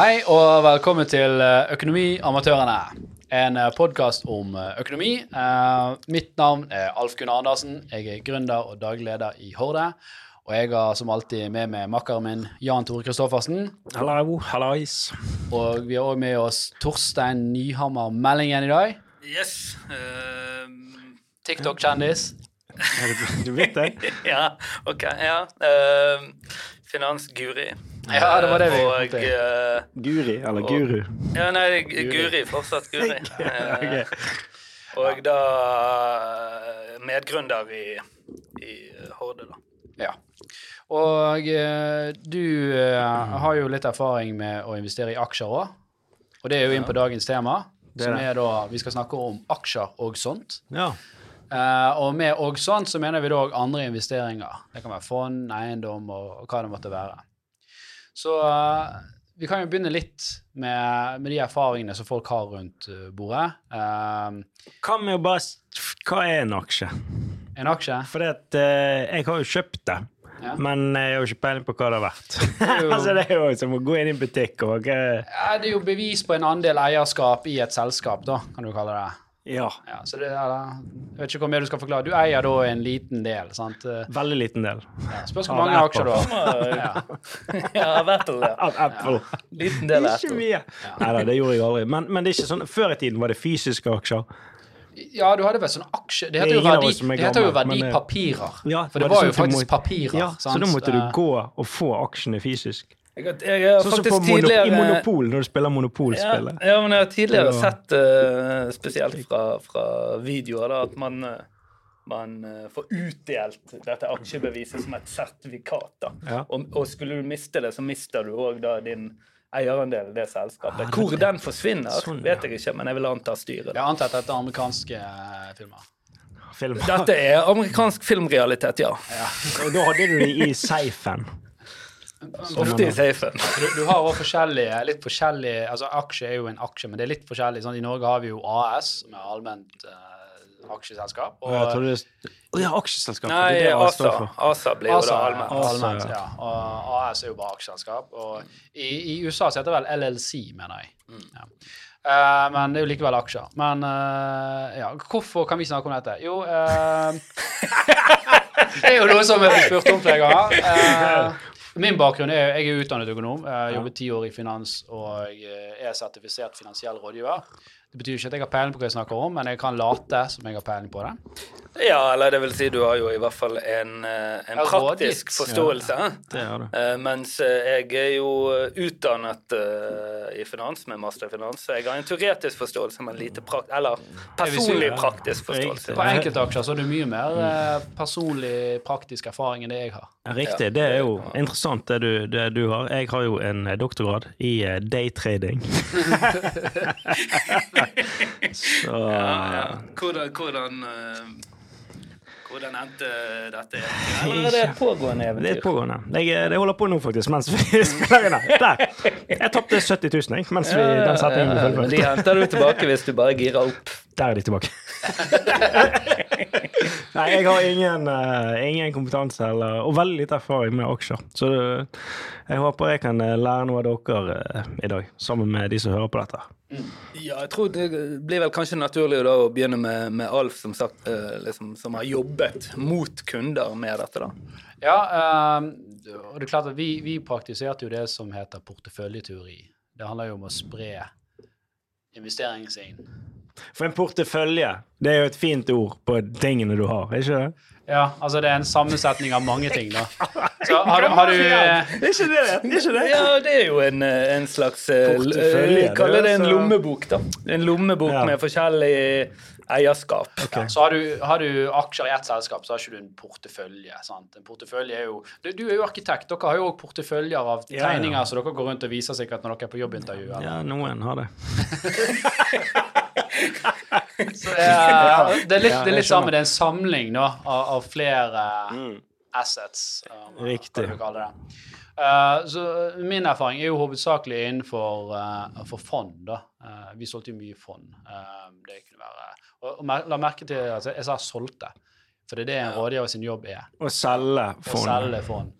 Hei og velkommen til eh, Økonomiamatørene. En podkast om eh, økonomi. Eh, mitt navn er Alf Gunnar Andersen. Jeg er gründer og daglig leder i Horde. Og jeg har som alltid med meg makkeren min Jan Tore Kristoffersen. Hallo, hallais. Og vi har òg med oss Torstein Nyhammer Meldingen i dag. Yes. Uh, TikTok-kjendis. Er du, du blitt det? ja, ok. Ja. Uh, Finans-Guri. Ja, det var det vi Og uh, Guri, eller Guru? Ja, nei, Guri. Fortsatt Guri. okay. Og da medgründer i, i Horde, da. Ja. Og uh, du uh, har jo litt erfaring med å investere i aksjer òg. Og det er jo inn på dagens tema, Det er som er da Vi skal snakke om aksjer og sånt. Ja. Uh, og med og sånt så mener vi da òg andre investeringer. Det kan være fond, eiendom og, og hva det måtte være. Så eh, vi kan jo begynne litt med, med de erfaringene som folk har rundt eh, bordet. Um, Hva med å bare Hva er en aksje? en aksje at eh, jeg har jo kjøpt det, Ja. men jeg har jo ikke peiling på hva det har vært. er jo- altså Det er jo som å gå inn i en butikk og hva ja, Det er jo bevis på en andel eierskap i et selskap, da, kan du kalle det. Ja. Ja, så det er, jeg vet ikke hvor mye du skal forklare. Du eier da en liten del. sant? Veldig liten del. Ja, spørs hvor mange Apple. aksjer du har. Ja. av Apple. Av Apple. Liten del av Ikke mye. Ja. Nei da, det gjorde jeg aldri. Men, men det er ikke sånn, før i tiden var det fysiske aksjer. Ja, du hadde vel sånn aksje Det Det er heter jo, verdi, er det heter jo men, eh, verdipapirer. Ja, For det var det var jo faktisk må- papirer. Ja, så da måtte du Eh, gå og få aksjene fysisk. Jeg har, jeg har Sånn som på faktisk i Monopol, når du spiller ja, Monopolspillet. ja, men jeg har tidligere sett, uh, spesielt fra, fra videoer, da, at man, eh, man uh, får utdelt dette aksjebeviset som et sertifikat. da. Ja. Og, og skulle du miste det, så mister du òg din eierandel i det selskapet. Ah, Hvor det- den forsvinner, Sånn, vet jeg ikke, men jeg vil anta styret. Jeg antar at dette er amerikanske filmer. Film. Dette er amerikansk filmrealitet, ja. Og da hadde du det i safen. Ofte i safen. Du, du har også forskjellige, litt forskjellige altså Aksje er jo en aksje, men det er litt forskjellig. Sånn, I Norge har vi jo AS, som er allment uh, aksjeselskap. Og jeg tror det er ja, aksjeselskap. Nei, det er det AS ASA. står for. ASA blir jo da allment. ASA, allment, ja. ja. Og AS er jo bare aksjeselskap. Og i, i USA så heter det vel LLC, mener jeg. Ja. Uh, men det er jo likevel aksjer. Men uh, ja, hvorfor kan vi snakke om dette? Jo uh, Det er jo noe som jeg har spurt om flere ganger. Eh, min bakgrunn er jeg er utdannet økonom. Jeg jobbet ti år i finans og jeg er sertifisert finansiell rådgiver. Det betyr ikke at jeg har peiling på hva jeg snakker om, men jeg kan late som jeg har peiling på det. Ja, eller det vil si, du har jo i hvert fall en, eh, en praktisk forståelse. Det har du. Eh, mens eh, jeg er jo utdannet i finans med master i finans, så jeg har en teoretisk forståelse, men lite prakt eller personlig praktisk forståelse. På enkeltaksjer så er det mye mer personlig, praktisk erfaring enn det jeg har. Riktig. Det er jo interessant det du, det du har. Jeg har jo en doktorgrad i daytrading. Så Ja, ja. Hvordan, hvordan, eh, hvordan endte dette? Eller er det et pågående Det er et eventyr? pågående. Jeg, eh, det holder på nå, faktisk, mens vi spiller inn her. Der! Jeg tapte 70 000, jeg, mens vi, den setningen ble Men fullført. de henter du tilbake hvis du bare girer opp. Der er de tilbake. Nei, jeg har ingen, uh, ingen kompetanse eller, og veldig lite erfaring med aksjer. Så det, jeg håper jeg kan eh, lære noe av dere uh, i dag, sammen med de som hører på dette. Ja, jeg tror det blir vel kanskje naturlig da å begynne med, med Alf, som, sagt, liksom, som har jobbet mot kunder med dette. da. Ja, ehm, og det er klart at vi, vi praktiserte jo det som heter porteføljeteori. Det handler jo om å spre investeringen sin. For en portefølje, det er jo et fint ord på tingene du har, ikke det? Ja, altså det er en sammensetning av mange ting, da. Så har, har du eh, Det er ikke det, det er ikke det. Ja, det er jo en, eh, en slags eh, Portefølje, Vi Kaller det en er lommebok, da. En lommebok Ja. med forskjellig eierskap. ja, Så har du, har du aksjer i ett selskap, så har ikke du en portefølje. sant? En portefølje er jo Du, du er jo arkitekt. Dere har jo òg porteføljer av Ja, ja. så dere går rundt og viser sikkert når dere er på jobbintervju. eller? Ja, noen har det. Så det, er, det er litt, Ja, det er litt samme, det er en samling da, av, av flere Mm. assets. um, Riktig. Hva du det. Uh, så min erfaring er jo hovedsakelig innenfor uh, for fond. da. Uh, vi solgte jo mye fond. Uh, det kunne være, og, og mer, La merke til at jeg sa solgte, for det er det en rådgiver sin jobb er. Å selge Å fond. selge fond.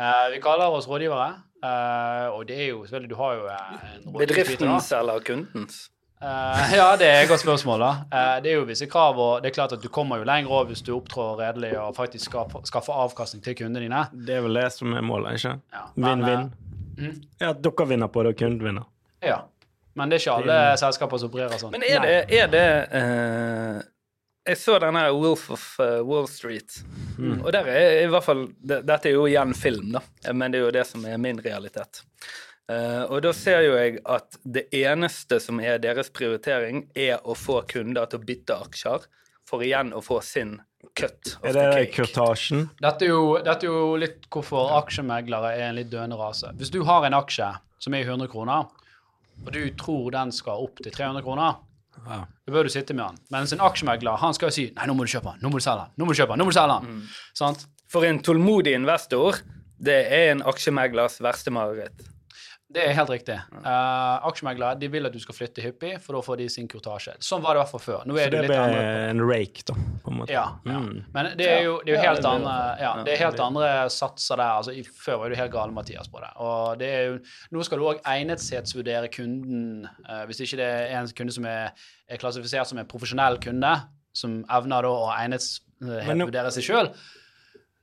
Uh, vi kaller oss rådgivere. Uh, og det er jo selvfølgelig Du har jo en rådgiver, Bedriftens eller kundens? Eh, ja, det er et godt spørsmål, da. Uh, det er jo visse krav, og det er klart at du kommer jo lenger over hvis du opptrår redelig og faktisk skaffer, skaffer avkastning til kundene dine. Det er vel det som er målet, ikke? Ja, Vinn-vinn. eh, mm, Ja, at dere vinner på det, og kunden vinner. ja. Men det er ikke alle selskaper som opererer sånn. Men er det, er det uh, Jeg så denne Wolf of Wall Street, Mm. og der er i hvert fall det, Dette er jo igjen film, da, men det er jo det som er min realitet. Eh, og da ser jo jeg at det eneste som er deres prioritering, er å få kunder til å bytte aksjer, for igjen å få sin cut Er det kurtasjen? Dette er, jo, dette er jo litt hvorfor aksjemeglere er en litt døende rase. Hvis du har en aksje som er i 100 kroner, og du tror den skal opp til 300 kroner, Ja. da bør du sitte med den. Mens en aksjemegler han skal jo si nei, nå må du kjøpe den, nå må du selge den, nå må du kjøpe den, nå må du selge den. Mm. Sant? For en tålmodig investor, det er en aksjemeglers verste mareritt. Det er helt riktig. Uh, aksjemeglere de vil at du skal flytte hyppig, for da får de sin kurtasje. Sånn var det i hvert fall før. Nå Så er det det ble en rake, da, på en måte. Ja. ja. Mm. Men det er jo, det er jo helt, ja, andre, ja, det er helt andre satser der. Altså, i, før var du helt gal, Mathias, på det. Og det er jo, nå skal du òg egnethetsvurdere kunden. Uh, hvis ikke det er en kunde som er, er klassifisert som en profesjonell kunde, som evner da å egnethetsvurdere seg sjøl.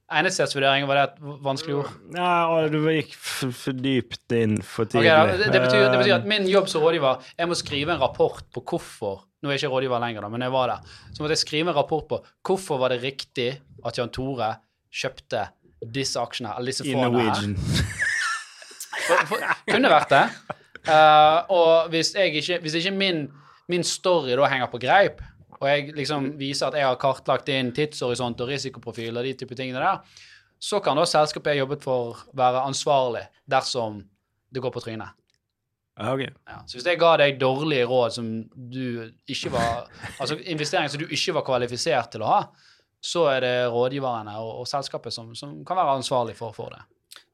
Egnethetsvurdering, var det et vanskelig ord? Ja, og du gikk for dypt inn for tidlig. Okay, det, det, betyr, det betyr Eh, at min jobb som rådgiver Jeg må skrive en rapport på hvorfor Nå er jeg ikke rådgiver lenger, da, men jeg var der. Så måtte jeg skrive en rapport på hvorfor var det riktig at Jan Tore kjøpte disse aksjene, eller disse fondene her. Kunne vært det. Uh, og hvis, ikke, hvis ikke min, min story da henger på greip, og jeg liksom viser at jeg har kartlagt inn tidshorisont og risikoprofil og de type tingene der, så kan da selskapet jeg jobbet for, være ansvarlig dersom det går på trynet. Okay. ok. Ja. Så hvis jeg ga deg dårlige råd som du ikke var Altså investeringer som du ikke var kvalifisert til å ha, så er det rådgiverne og, og selskapet som, som kan være ansvarlig for, for det.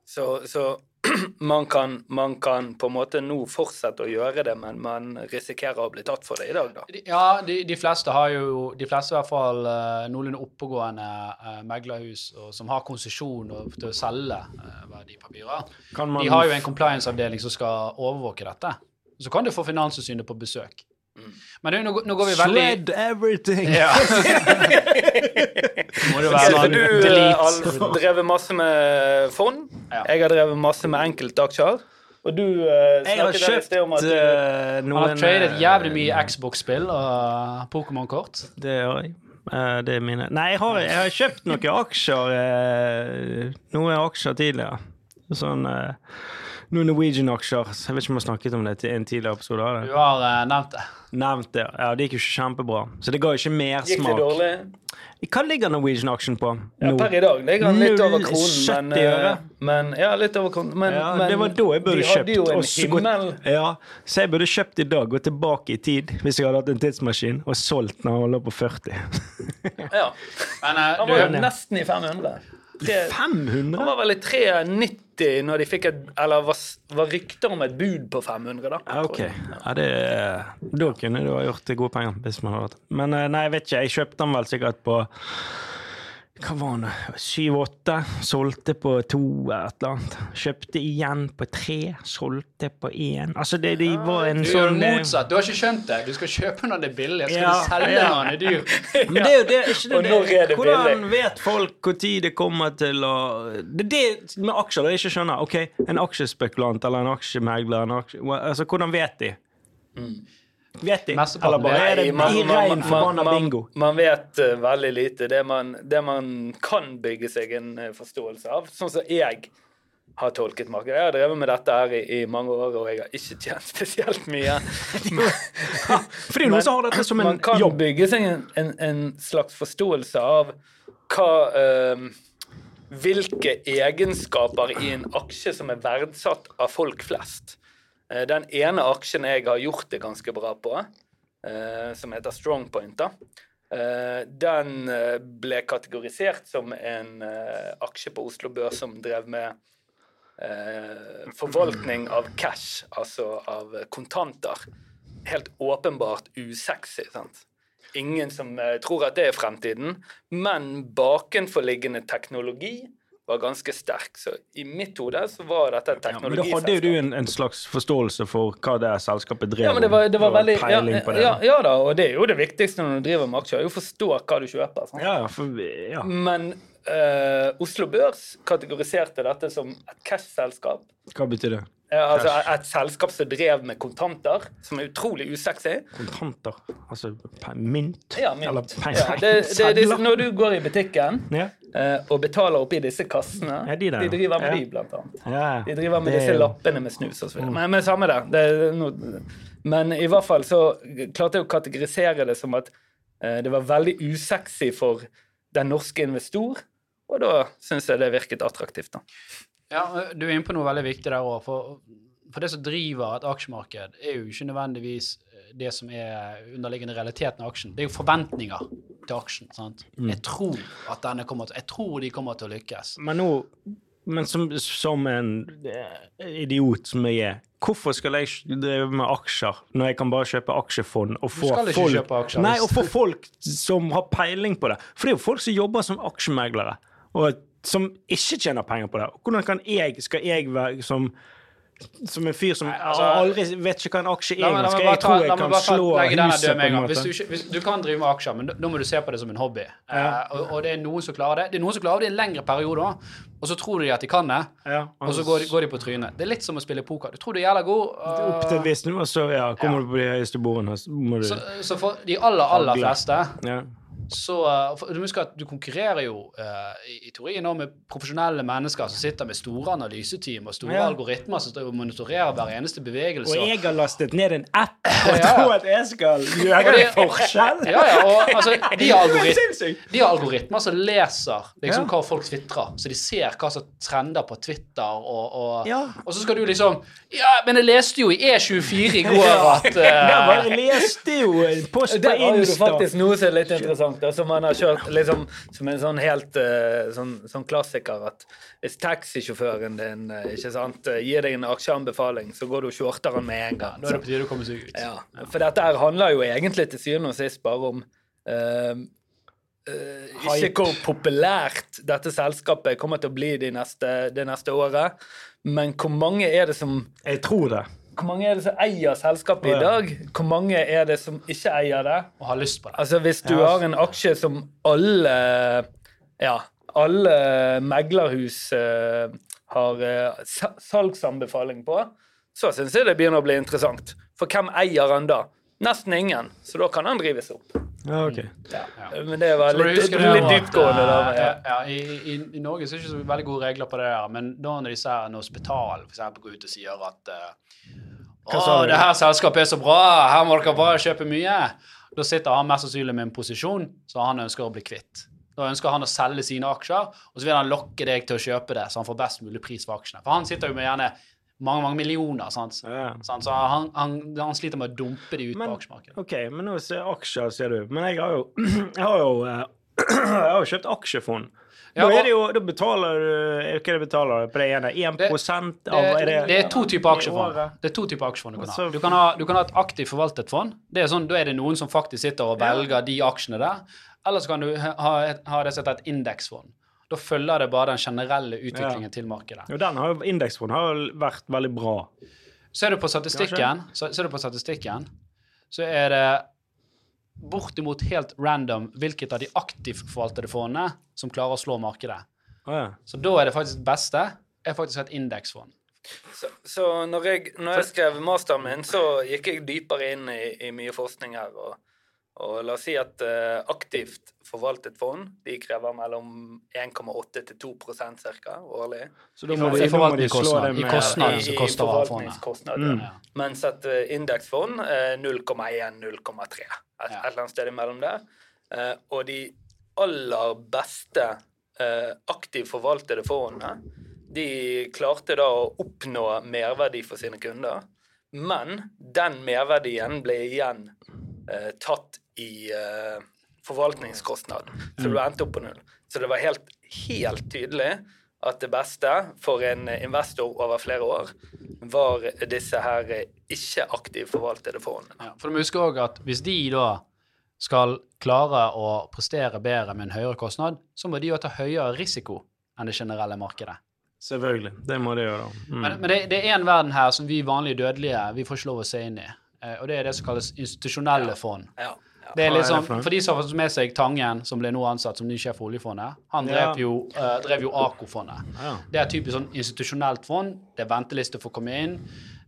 Så, så man, kan, man kan på en måte nå fortsette å gjøre det, men man risikerer å bli tatt for det i dag, da. Ja, de, de fleste har jo De fleste i hvert fall uh, noenlunde oppegående uh, meglerhus og, som har konsesjon til å selge eh, verdipapirer. Kan man De har jo en compliance-avdeling som skal overvåke dette. Så kan du få Finanstilsynet på besøk. Men du, nå, går- nå går vi veldig Shred everything! ja. Må det være du eh, har drevet masse med fond. Ja. Jeg har drevet masse med enkeltaksjer. Og du uh, Jeg har snakket der i sted om at du, eh, Han noen har tradet eh, jævlig mye Xbox-spill og Pokémon-kort. Det har jeg. Uh, det er mine. Nei, jeg har, jeg har kjøpt noen aksjer eh, Noen aksjer tidligere. Sånn eh, Noen Norwegian-aksjer. Jeg vet ikke om jeg har snakket om det til en tidligere episode. av Du har uh, nevnt det. Nevnt det. Ja, Det gikk jo ikke kjempebra. Så det ga jo ikke gikk det dårlig? Hva ligger Norwegian-aksjen på Ja, per i dag ligger den litt over kronen, men, eh, men Ja, litt over kronen. Men, Ja, men det var da jeg burde de kjøpt. hadde jo en og gått- himmel ja, så jeg burde kjøpt i dag, gått tilbake i tid, hvis jeg hadde hatt en tidsmaskin, og solgt når han lå på 40. ja. Men uh, Han du, var jo nesten i 500. Tre- 500? Han var vel i 390 når de fikk et Eller var, var rykter om et bud på 500, da. Ja, ok. Ja, det, da kunne du ha gjort gode penger. hvis man hadde Men eh, nei, jeg vet ikke. Jeg kjøpte den vel sikkert på hva var det? Syv-åtte. Solgte på to eller et eller annet. Kjøpte igjen på tre. Solgte på én. Altså, det, de var en du gjør sånn eh, motsatt. Du har ikke skjønt det. Du skal kjøpe når det er billig. Skal Ja, du selge ja. når det er dyr? Men det er jo det, ikke det, Og er det Hvordan billig? vet folk når det kommer til å Det er det med aksjer det jeg ikke skjønner. Ok, En aksjespekulant eller en aksjemegler en aksje, altså, Hvordan vet de? Vet de? Eller bare er det man- man- rein man- forbanna bingo? Man vet uh, veldig lite. Det man, det man kan bygge seg en uh, forståelse av, sånn som jeg har tolket markedet. Jeg har drevet med dette her i, i mange år, og jeg har ikke tjent spesielt mye. Fordi det er noen har dette som en man kan jobb. bygge seg en, en, en slags forståelse av hva uh, Hvilke egenskaper i en aksje som er verdsatt av folk flest. Eh, Den ene aksjen jeg har gjort det ganske bra på, eh, som heter Strongpoint, eh, den ble kategorisert som en aksje på Oslo Børs som drev med forvaltning av cash, altså av kontanter. Helt åpenbart usexy. sant? Ingen som tror at det er fremtiden, men bakenforliggende teknologi var ganske sterk. Så i mitt hode så var dette et Ja, men da hadde jo du en, en slags forståelse for hva det selskapet drev Ja, men det var, det var veldig ja, ja, ja da, og det er jo det viktigste når du driver med aksjer, er å forstå hva du kjøper. Sant? Ja, for, ja. Men uh, Oslo Børs kategoriserte dette som et cash-selskap. Hva betyr det? Ja, altså et, et selskap som drev med kontanter, som er utrolig usexy. Kontanter? Altså mynt? Ja, mynt. Eller penger? Ja, det, det, det, når du går i butikken Ja. Og betaler oppi disse kassene Ja, de der, De driver med ja. de, blant annet. Ja, De driver med det disse lappene med snus og så videre. Men, men samme det. det noe, men i hvert fall så klarte jeg å kategorisere det som at eh, det var veldig usexy for den norske investor, og da syns jeg det virket attraktivt. da. Ja, du er inne på noe veldig viktig der òg. For, for det som driver et aksjemarked, er jo ikke nødvendigvis eh, det som er underliggende realiteten av aksjen. Det er jo forventninger til aksjen. sant? Jeg tror at denne kommer til, jeg tror de kommer til å lykkes. Men nå men som, som en eh, idiot som jeg er, hvorfor skal jeg drive med aksjer når jeg kan bare kjøpe aksjefond og få folk aksjer, Nei, og få folk som har peiling på det. For det er jo folk som jobber som aksjemeglere, og som ikke tjener penger på det. Hvordan kan jeg, skal jeg være som som en fyr som Nei, altså- aldri vet ikke hva en aksje er, skal jeg tro jeg kan slå huset på en måte? Hvis du, ikke, hvis, du kan drive med aksjer, men da, må du se på det som en hobby. Eh, og, og det er noen som klarer det. Det er noen som klarer det i en lengre periode òg, og så tror de at de kan det, Ja, og så går de, går de på trynet. Det er litt som å spille poker. Du tror du er jævla god, Opp til et visst nivå, så ja, kommer du på de høyeste bordene, så må du så, så for de aller, aller fleste ja. Så for, Du må huske at du konkurrerer jo uh, i, i teorien nå med profesjonelle mennesker som sitter med store analyseteam og store Ja. algoritmer som står og monitorerer hver eneste bevegelse. Og jeg har lastet ned en app og Ja. tror at jeg skal gjøre en forskjell. Ja, ja, og altså, de har algorit de har algoritmer som leser liksom, Ja. hva folk tvitrer, så de ser hva som trender på Twitter, og, og, Ja. og så skal du liksom Ja, men jeg leste jo i E24 i går at Jeg bare uh, leste jo en post på Insta. Det er jo faktisk noe som er litt interessant, da, som man har kjørt liksom, som en sånn helt eh, sånn, sånn klassiker at hvis taxisjåføren din eh, ikke sant, eh, gir deg en aksjeanbefaling, så går du og shorter den med en gang. Nå er det på tide å komme seg ut. Ja, for dette handler jo egentlig til syvende og sist bare om uh, uh, ikke hvor populært dette selskapet kommer til å bli det neste, det neste året, men hvor mange er det som Jeg tror det. Hvor mange er det som eier selskapet i dag? Hvor mange er det som ikke eier det? Og har lyst på det. Altså Hvis du Ja. har en aksje som alle ja, alle meglerhus uh, har uh, salgsanbefaling på, så syns jeg det begynner å bli interessant. For hvem eier han da? Nesten ingen, så da kan han drives opp. Ja, ok. Men det var litt, litt at, dyptgående. da. eh, Ja. ja, i, i, I Norge så er det ikke så veldig gode regler på det der, men da når disse her når for eksempel, går ut og sier at eh, Å, det her selskapet er så bra, her må dere bare kjøpe mye. Da sitter han mest sannsynlig med en posisjon som han ønsker å bli kvitt. Da ønsker han å selge sine aksjer, og så vil han lokke deg til å kjøpe det, så han får best mulig pris for aksjene. For han sitter jo med gjerne mange mange millioner, sant? Ja. Så han, han, han sliter med å dumpe de ut Men- på aksjemarkedet. OK, men nå ser aksjer, ser du. Men jeg har jo, jeg har jo, eh, jeg har jo kjøpt aksjefond. Ja, Da, det jo, da betaler du Hva er det betaler du på det ene? 1 Det- av Det, det er to typer aksjefond. Det er to typer aksjefond du kan ha. Altså- Du kan ha, du kan ha et aktivt forvaltet fond. Det er sånn, Da er det noen som faktisk sitter og velger de aksjene der. Eller så kan du ha, ha det som heter et indeksfond. Da følger det bare den generelle utviklingen til markedet. Jo, den har jo, Indeksfond har jo vært veldig bra. Ser du på statistikken, så, ser du på statistikken, så er det bortimot helt random hvilket av de aktivt forvaltede fondene som klarer å slå markedet. Oh, ja. Så da er det faktisk det beste er faktisk et indeksfond. Så, så når, jeg, når jeg skrev masteren min, så gikk jeg dypere inn i, i mye forskning her. Og, og la oss si at uh, aktivt forvaltet fond de krever mellom 1,8 til 2 ca. årlig. Så da I må de slå forvaltningskostnad. det I med. I, som koster av fondet. forvaltningskostnader. Mm. Ja. Mens et eh, indeksfond er 0,1-0,3. Et, et eller annet sted imellom der. Eh, og de aller beste eh, aktivt forvaltede fondene de klarte da å oppnå merverdi for sine kunder, men den merverdien ble igjen eh, tatt i eh, forvaltningskostnad, så du endte opp på null. Så det var helt, helt tydelig at det beste for en investor over flere år var disse her eh, ikke aktivt forvaltede fondene. Ja, for du må huske også at hvis de da skal klare å prestere bedre med en høyere kostnad, så må de jo ta høyere risiko enn det generelle markedet. Selvfølgelig. Det må de gjøre. Mm. Men, men det, det er en verden her som vi vanlige dødelige vi får ikke lov å se inn i. Eh, og det er det som kalles institusjonelle fond. Ja. Det er litt sånn, for de som har fått med seg Tangen, som ble nå ansatt som ny sjef for oljefondet, han drev jo, uh, drev jo AKO-fondet. Det er typisk sånn institusjonelt fond. Det er venteliste for å komme inn.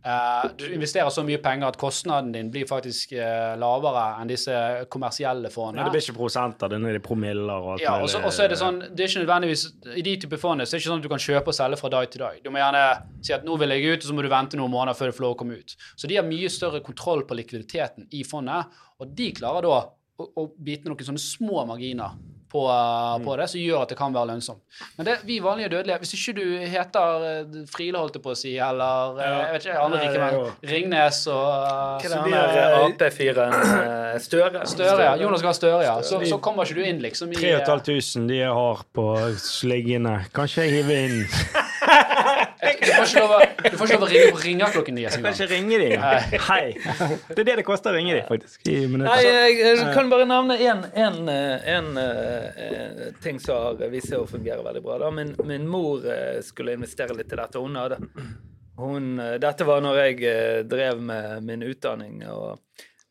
Eh, du investerer så mye penger at kostnaden din blir faktisk eh, lavere enn disse kommersielle fondene. fondene. det blir ikke prosenter, det er promiller og alt Ja, så og så er det sånn, det er ikke nødvendigvis, I de type fond så er det ikke sånn at du kan kjøpe og selge fra dag til dag. Du må gjerne si at nå vil jeg ut, og så må du vente noen måneder før du får lov å komme ut. Så de har mye større kontroll på likviditeten i fondet, og de klarer da å, å bite noen sånne små marginer på, uh, på det, som gjør at det kan være lønnsomt. Men det, vi vanlige dødelige, hvis ikke du heter uh, Friele, holdt jeg på å si, eller ja. jeg vet ikke, andre rike menn, Ringnes og uh, Hva er Så det de han Ap-fyren eh, Støre? Støre, ja. Jonas Gahr Støre, ja. Så, så kommer ikke du inn, liksom, i uh, 3500 de har på sliggene. Kanskje jeg hiver inn Du får ikke lov å, du får ikke lov å ringe på ringeklokken deres Jeg kan engang. ikke ringe dem. Hei. Det er det det koster å ringe dem, faktisk. I Nei, minutter. jeg, jeg kan bare nevne én eh, ting som har vist seg å fungere veldig bra. Da. Min, min mor eh, skulle investere litt i dette. Hun hadde hun, eh, Dette var når jeg eh, drev med min utdanning, og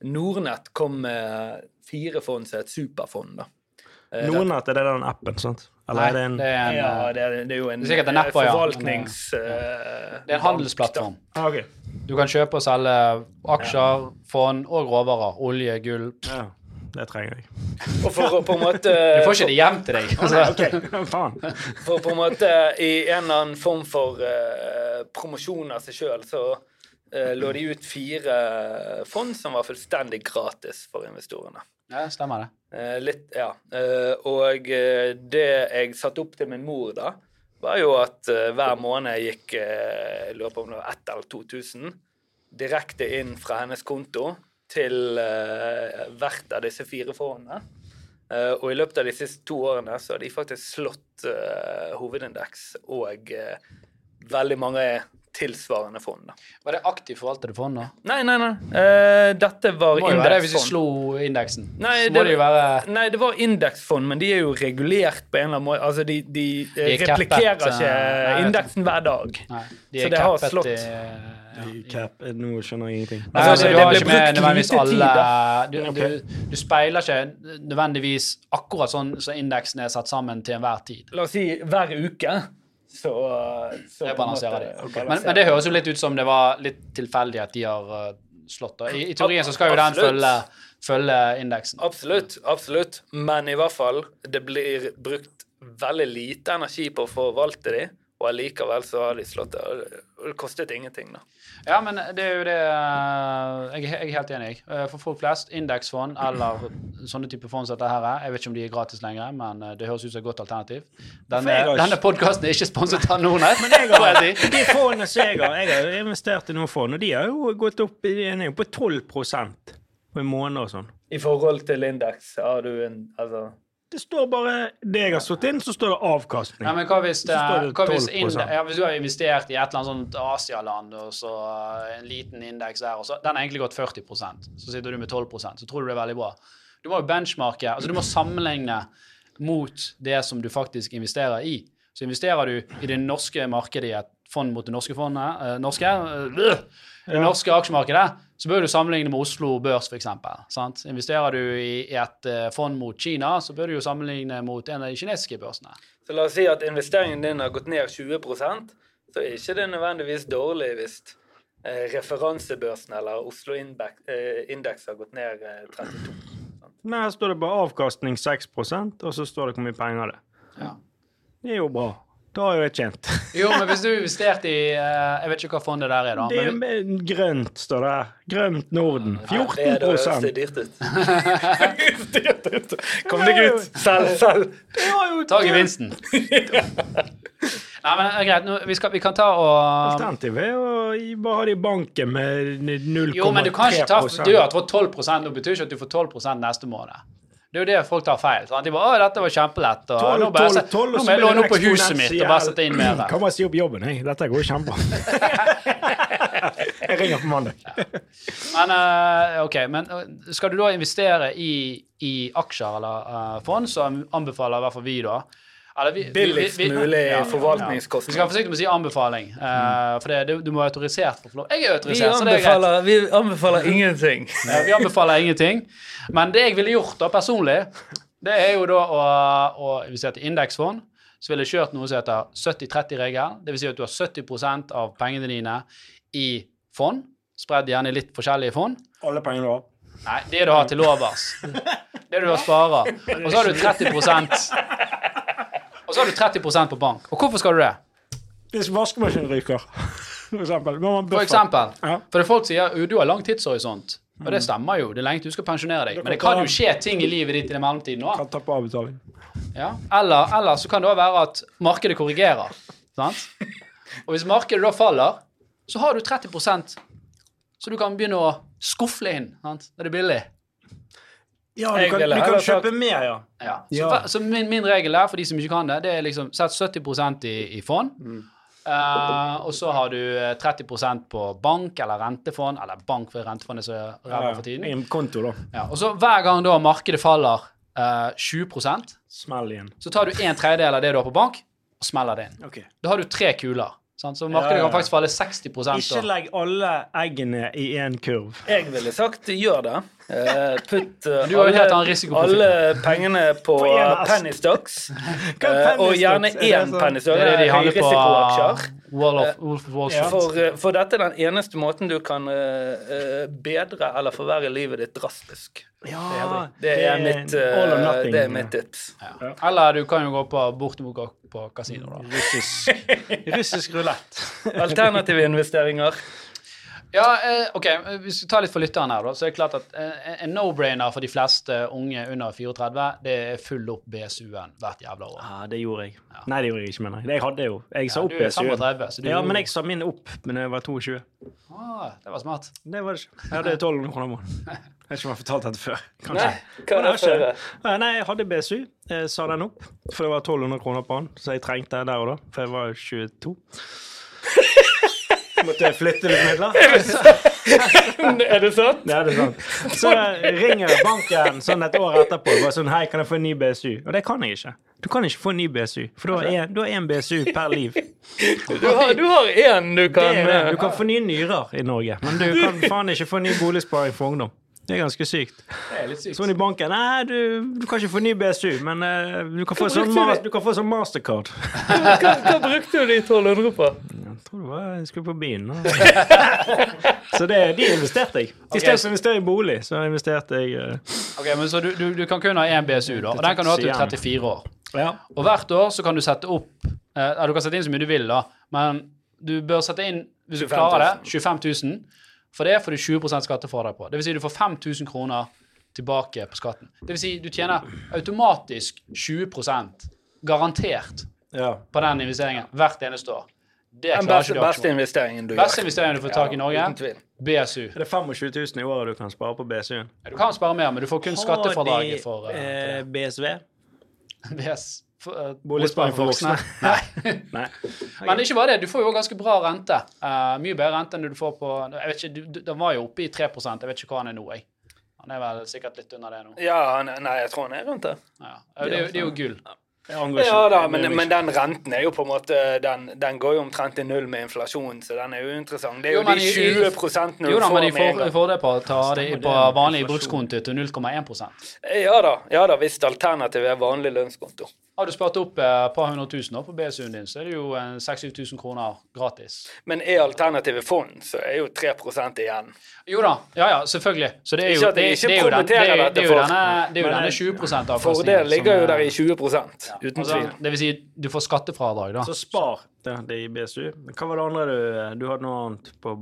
Nordnett kom med fire fond som et superfond. da. Eh, Nordnett, er det den appen, sant? Eller Nei, er det en er en, Ja, uh, det er, det er jo en, Det er en app, ja. forvaltnings... eh, det er en handelsplattform. ah, okay. Du kan kjøpe og selge aksjer, fond og råvarer. Olje, gull. Ja, det trenger jeg. Og for å på en måte Du får ikke det hjem til deg. Altså. okay. faen. For på en måte i en eller annen form for uh, promosjon av seg sjøl, så uh, lå de ut fire fond som var fullstendig gratis for investorene. Ja, stemmer det. Eh, litt, ja. Eh, og eh, det jeg satte opp til min mor da, var jo at hver måned gikk eh, jeg lurer på om det var 1000 eller 2000 direkte inn fra hennes konto til hvert av disse fire fondene. Og i løpet av de siste to årene så har de faktisk slått hovedindeks og veldig mange tilsvarende fond. da. Var det aktivt forvaltede fond, da? Nei, nei, nei. Uh, dette var Det må jo være det hvis vi slo indeksen. Nei, det, må det jo være Nei, det var indeksfond, men de er jo regulert på en eller annen måte. Altså, de, de, eh, De er replikkerer kappet, ikke eh, nei, indeksen hver dag. Nei, de Så det har slått. i ja. Nå skjønner jeg ingenting. Nei, Altså, altså, det- du det har ble ikke med brukt nødvendigvis alle du, du, du speiler ikke nødvendigvis akkurat sånn som indeksen er satt sammen til enhver tid. La oss si hver uke, så, så Det balanserer de. balanserer Men, men det høres jo litt ut som det var litt tilfeldig at de har uh, slått. da. I, I teorien så skal jo den følge, følge indeksen. Absolutt, absolutt. Men i hvert fall, det blir brukt veldig lite energi på å forvalte de, og allikevel så har de slått det. og det- kostet ingenting, da. Ja, men det er jo det uh, Jeg, jeg er helt enig. Uh, For folk flest, indeksfond eller sånne typer fond som dette her er Jeg vet ikke om de er gratis lenger, men uh, det høres ut som et godt alternativ. Denne, denne podkasten er ikke sponset av Nordnett. jeg har- jeg si. De fondene som jeg har, jeg har investert i noen fond, og de har jo gått opp i, de er jo på 12% på en måned og sånn. I forhold til indeks har du en Altså Det står bare det jeg har satt inn, så står det avkastning. Ja, men hva hvis, det, det hva hvis, ja, hvis du har investert i et eller annet sånt Asialand, og så uh, en liten indeks der, og så den har egentlig gått 40% så sitter du med 12% så tror du det er veldig bra. Du må jo benchmarke, altså du må sammenligne mot det som du faktisk investerer i. Så investerer du i det norske markedet i et fond mot det norske fondet, eh, norske, øh, det norske aksjemarkedet, så bør du sammenligne med Oslo Børs, f.eks. sant? Investerer du i et eh, fond mot Kina, så bør du jo sammenligne mot en av de kinesiske børsene. Så la oss si at investeringen din har gått ned 20% så er ikke det nødvendigvis dårlig hvis eh, referansebørsen eller Oslo Indeks, eh, Index har gått ned eh, 32 Nei, her står det bare avkastning 6% og så står det hvor mye penger det er. Ja. Det er jo bra. Da jo jeg tjent. Jo, men hvis du investerte i eh, Jeg vet ikke hva fondet der er, da. Det er Men, grønt, står det. Grønt Norden. 14 Ja, det, er- det høres 14 dyrt ut. dyrt ut. Kom deg ut! Selg, selg! Det ta gevinsten. Nei, men eh, greit. Nå, vi, skal, vi kan ta og Alternativet er å bare ha det i banken med 0,3 Jo, men du kan ikke ta Du har fått 12 nå betyr ikke at du får 12% neste måned. Det er jo det folk tar feil. Sant? De bare 'Å, dette var kjempelett', og 12, nå, bare, 12, 12, nå må jeg låne opp på huset mitt og bare sette inn mer. Kan bare si opp jobben, jeg. Dette går kjempebra. jeg ringer på mandag. Men uh, ok, men eh, skal du da investere i, i aksjer eller uh, fond, så anbefaler i hvert fall vi da Eller vi- Billigst vi- vi- mulig ja. Vi skal forvaltningskostnad. være forsiktige med å si anbefaling, uh, for det, du, du må være autorisert for å få lov. Jeg er Vi autorisert, så det er greit. vi anbefaler ingenting. Ja, vi anbefaler ingenting. Men det jeg ville gjort da personlig, det er jo da å, å Hvis jeg heter indeksfond, så ville jeg kjørt noe som heter 70-30-regel. Det vil si at du har 70% av pengene dine i fond, spredd gjerne i litt forskjellige fond. Alle pengene du har. Nei, det du har til overs. Det du har sparer. Og så har du 30 Og så har du 30% på bank. Og hvorfor skal du det? Hvis vaskemaskinen ryker, for eksempel. For eksempel. Ja. For det folk sier du har lang tidshorisont. Og det stemmer jo. Det er lenge du skal pensjonere deg. Men det kan jo skje ting i livet ditt i den mellomtiden òg. Kan ta på avbetaling. Ja. Eller, eller så kan det også være at markedet korrigerer. Sant? Og hvis markedet da faller, så har du 30% så du kan begynne å skufle inn. Sant? det er billig. Ja, du kan, du kan kjøpe mer, ja. Ja. Så, Ja. så min, min regel er, for de som ikke kan det, det er liksom sett 70 i, i fond. Eh, og så har du eh, 30% på bank eller rentefond, eller bank for rentefond er så ræva for tiden. En konto, da. Ja. Og så hver gang da markedet faller uh, 20% Smell igjen. så tar du en tredjedel av det du har på bank, og smeller det inn. Okay. Da har du tre kuler. Sant? Så markedet Ja, ja, ja. kan faktisk falle 60 Ikke legg alle eggene i én kurv. Jeg ville sagt gjør det. Eh, putt eh, Du har jo helt annen risikoprofil. alle pengene på På penny stocks. Eh, og gjerne? Er én sånn- penny stock. Det er det de handler på. Wall of, Wall of Wall. Street. For, for dette er den eneste måten du kan bedre eller forverre livet ditt drastisk. Ja, Det er mitt, all or nothing. det er mitt tips. Ja. Eller du kan jo gå på bortimot på kasino, da. Russisk, russisk rulett. Alternative investeringer. Ja, eh, ok, Hvis vi tar litt for lytteren her, så er det klart at eh, en no-brainer for de fleste unge under 34, det er full opp BSU-en hvert jævla år. Ja, det gjorde jeg. Nei, det gjorde jeg ikke, mener jeg. Jeg hadde jo Jeg sa Ja, opp BSU-en. 35, så Ja, men jeg sa min opp men jeg var 22. ah, Det var smart. Det var det ikke. Jeg hadde 1200 kroner måneden. Jeg vet ikke om jeg har fortalt dette før. Kanskje. Nei, hva er det Eh, Nei, jeg hadde BSU. Jeg sa den opp, for det var 1200 kroner på den. Så jeg trengte det der og da, for jeg var jo 22. Måtte flytte litt midler. Er det sant? Det er det sant. Så ringer banken sånn et år etterpå og bare sånn Hei, kan jeg få en ny BSU? Og det kan jeg ikke. Du kan ikke få en ny BSU, for du har en- én BSU per liv. Du har, du har én du kan det det. eh, Du kan få nye nyrer i Norge, men du kan faen ikke få ny boligsparing for ungdom. Det er ganske sykt. Det er litt sykt. Sånn i banken Nei, du, du kan ikke få ny BSU, men uh, du, kan få sånn, du? du kan få sånn mastercard. hva, hva brukte du de 1200 på? Tror det var jeg skulle på byen. Så det, de investerte jeg. I stedet for å investere i bolig, så investerte jeg uh, Ok, men Så du, du, du kan kun ha én BSU, da, og den kan du ha til 34 år. Ja. Og hvert år så kan du sette opp eh, Du kan sette inn så mye du vil, da, men du bør sette inn, hvis du klarer det, 25 000. For det får du 20% skattefradrag på. Det vil si du får 5000 kroner tilbake på skatten. Det vil si du tjener automatisk 20 garantert ja. på den investeringen hvert eneste år. Det Den klarer beste, ikke du beste investeringen du Beste investeringen du får tak i Norge, tvil. BSU. Er det 25 000 i året du kan spare på BSU-en? Du kan spare mer, men du får kun skattefradraget for uh, eh, BSV? BS. For, eh, Boligsparing for voksne. Nei. Nei. Men ikke bare det, du får jo ganske bra rente. Uh, mye bedre rente enn du får på jeg vet ikke, du- Den var jo oppe i 3 jeg vet ikke hva han er nå. jeg. Han er vel sikkert litt under det nå. Ja, nei, jeg tror han er rundt det. Ja. Det, er jo, det er jo gull. Ja da, men, men den renten er jo på en måte Den, den går jo omtrent til null med inflasjon, så den er jo interessant. Det er Jo, jo, de i- i- 20 prosentene Jo du da, får men de med en får, de får det på å ta det på vanlig brukskonto til 0,1% Ja da, ja da, hvis alternativet er vanlig lønnskonto. Har du spart opp eh, et par hundre tusen på BSU-en din, så er det jo 6000-7000 kroner gratis. Men er alternativet fond, så er jo 3% igjen. Jo da, ja ja, selvfølgelig. Så det er jo, det, det er jo, den, det, er, det er jo denne, det er jo denne 20 av Fordelen ligger jo der i 20 uten altså, tvil. Det vil si, du får skattefradrag, da. Så spar det, det i BSU. Men Hva var det andre du Du hadde noe annet på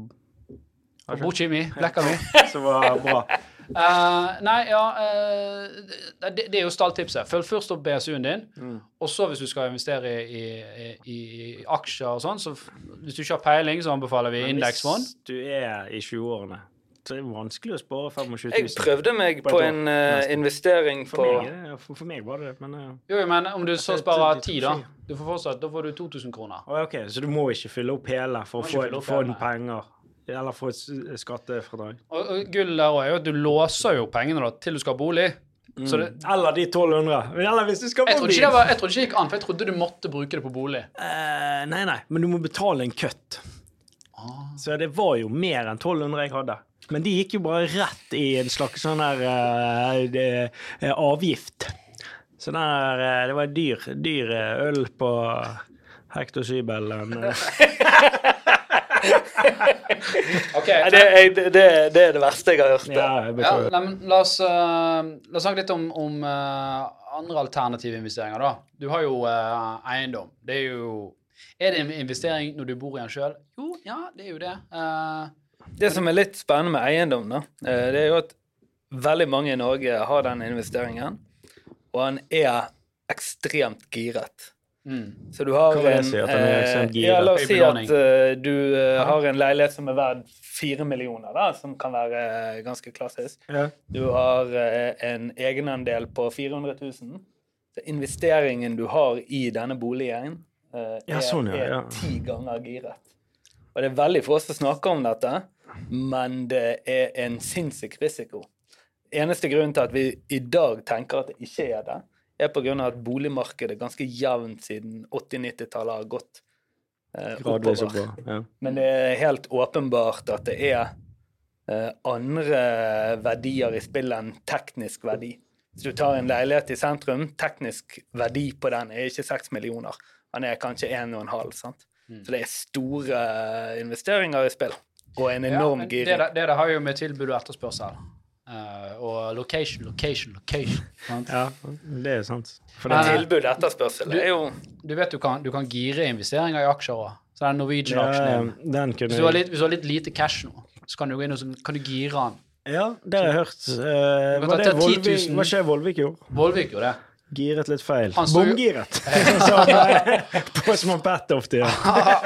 Bochimi. blekka mi. som var bra? Eh, nei, ja uh, det, det er jo stalltipset. Følg først opp BSU-en din, Mm. og så hvis du skal investere i, i, i, i aksjer og sånn, så hvis du ikke har peiling, så anbefaler vi indeksfond. Hvis du er i 20-årene, så er det vanskelig å spare 25 000. Jeg prøvde meg På på en uh, investering investering For meg, for, for meg var det det, men uh, Jo, men om du så sparer tenkte 10, da, du får fortsatt, da får du 2000 kroner. Oh, OK, så du må ikke fylle opp hele for å få, inn få penger? Eller få skattefradrag? Og, og gull der òg er jo at du låser jo pengene da, til du skal ha bolig. Så det, Eller de 1200. Eller hvis du skal jeg, trodde ikke det var, jeg trodde ikke det gikk an, for jeg trodde du måtte bruke det på bolig. Eh, nei, nei, men du må betale en cut. Så det var jo mer enn 1200 jeg hadde. Men de gikk jo bare rett i en slags sånn der uh, de, uh, avgift. Så der, uh, det var dyr, dyr eh, øl på hektosybelen. eh. Ok, Nei, Det, jeg, det, det er det verste jeg har hørt. Ja, jeg ja, nei, la, oss, uh, la oss snakke litt om, om uh, andre alternative investeringer. da. Du har jo uh, eiendom. Det er jo Er det en investering når du bor i den sjøl? Jo, ja, det er jo det. Eh, Det som er litt spennende med eiendom, da, eh, det er jo at veldig mange i Norge har den investeringen, og han er ekstremt giret. Mm. Så du har en si, er eh. Ja, la oss si at uh, du eh, har en leilighet som er verd fire millioner, da, som kan være ganske klassisk. Ja. Du har uh, en egenandel på 400 000. Så investeringen du har i denne boligen, Ja, sånn, er ti ganger giret. Og det er veldig få som snakker om dette, men det er en sinnssyk risiko. Eneste grunnen til at vi i dag tenker at det ikke er det, er av at boligmarkedet ganske jevnt siden 80-90-tallet har gått eh, oppover. Ja. Men det er helt åpenbart at det er eh, andre verdier i spillet enn teknisk verdi. Hvis du tar en leilighet i sentrum, teknisk verdi på den er ikke 6 millioner. Den er kanskje 1,5. sant? Mm. Så det er store eh, investeringer i spill. Og en enorm ja, det, giring. det, det der har jo med tilbud og etterspørsel. Eh, og location, location, location. sant? ja, det er sant. For det er Tilbud og etterspørsel Du- er jo Du vet du kan, du kan gire investeringer i aksjer òg. Så den Norwegian-aksjen ja. Hvis du, har litt, hvis du har litt lite cash nå, så kan du gå inn og så kan du gire den. Ja, det har jeg hørt. Uh, var det Volvik, hva skjer Volvik gjorde? Volvik gjorde det. Giret litt feil. Bomgiret! Pat ofte gjør.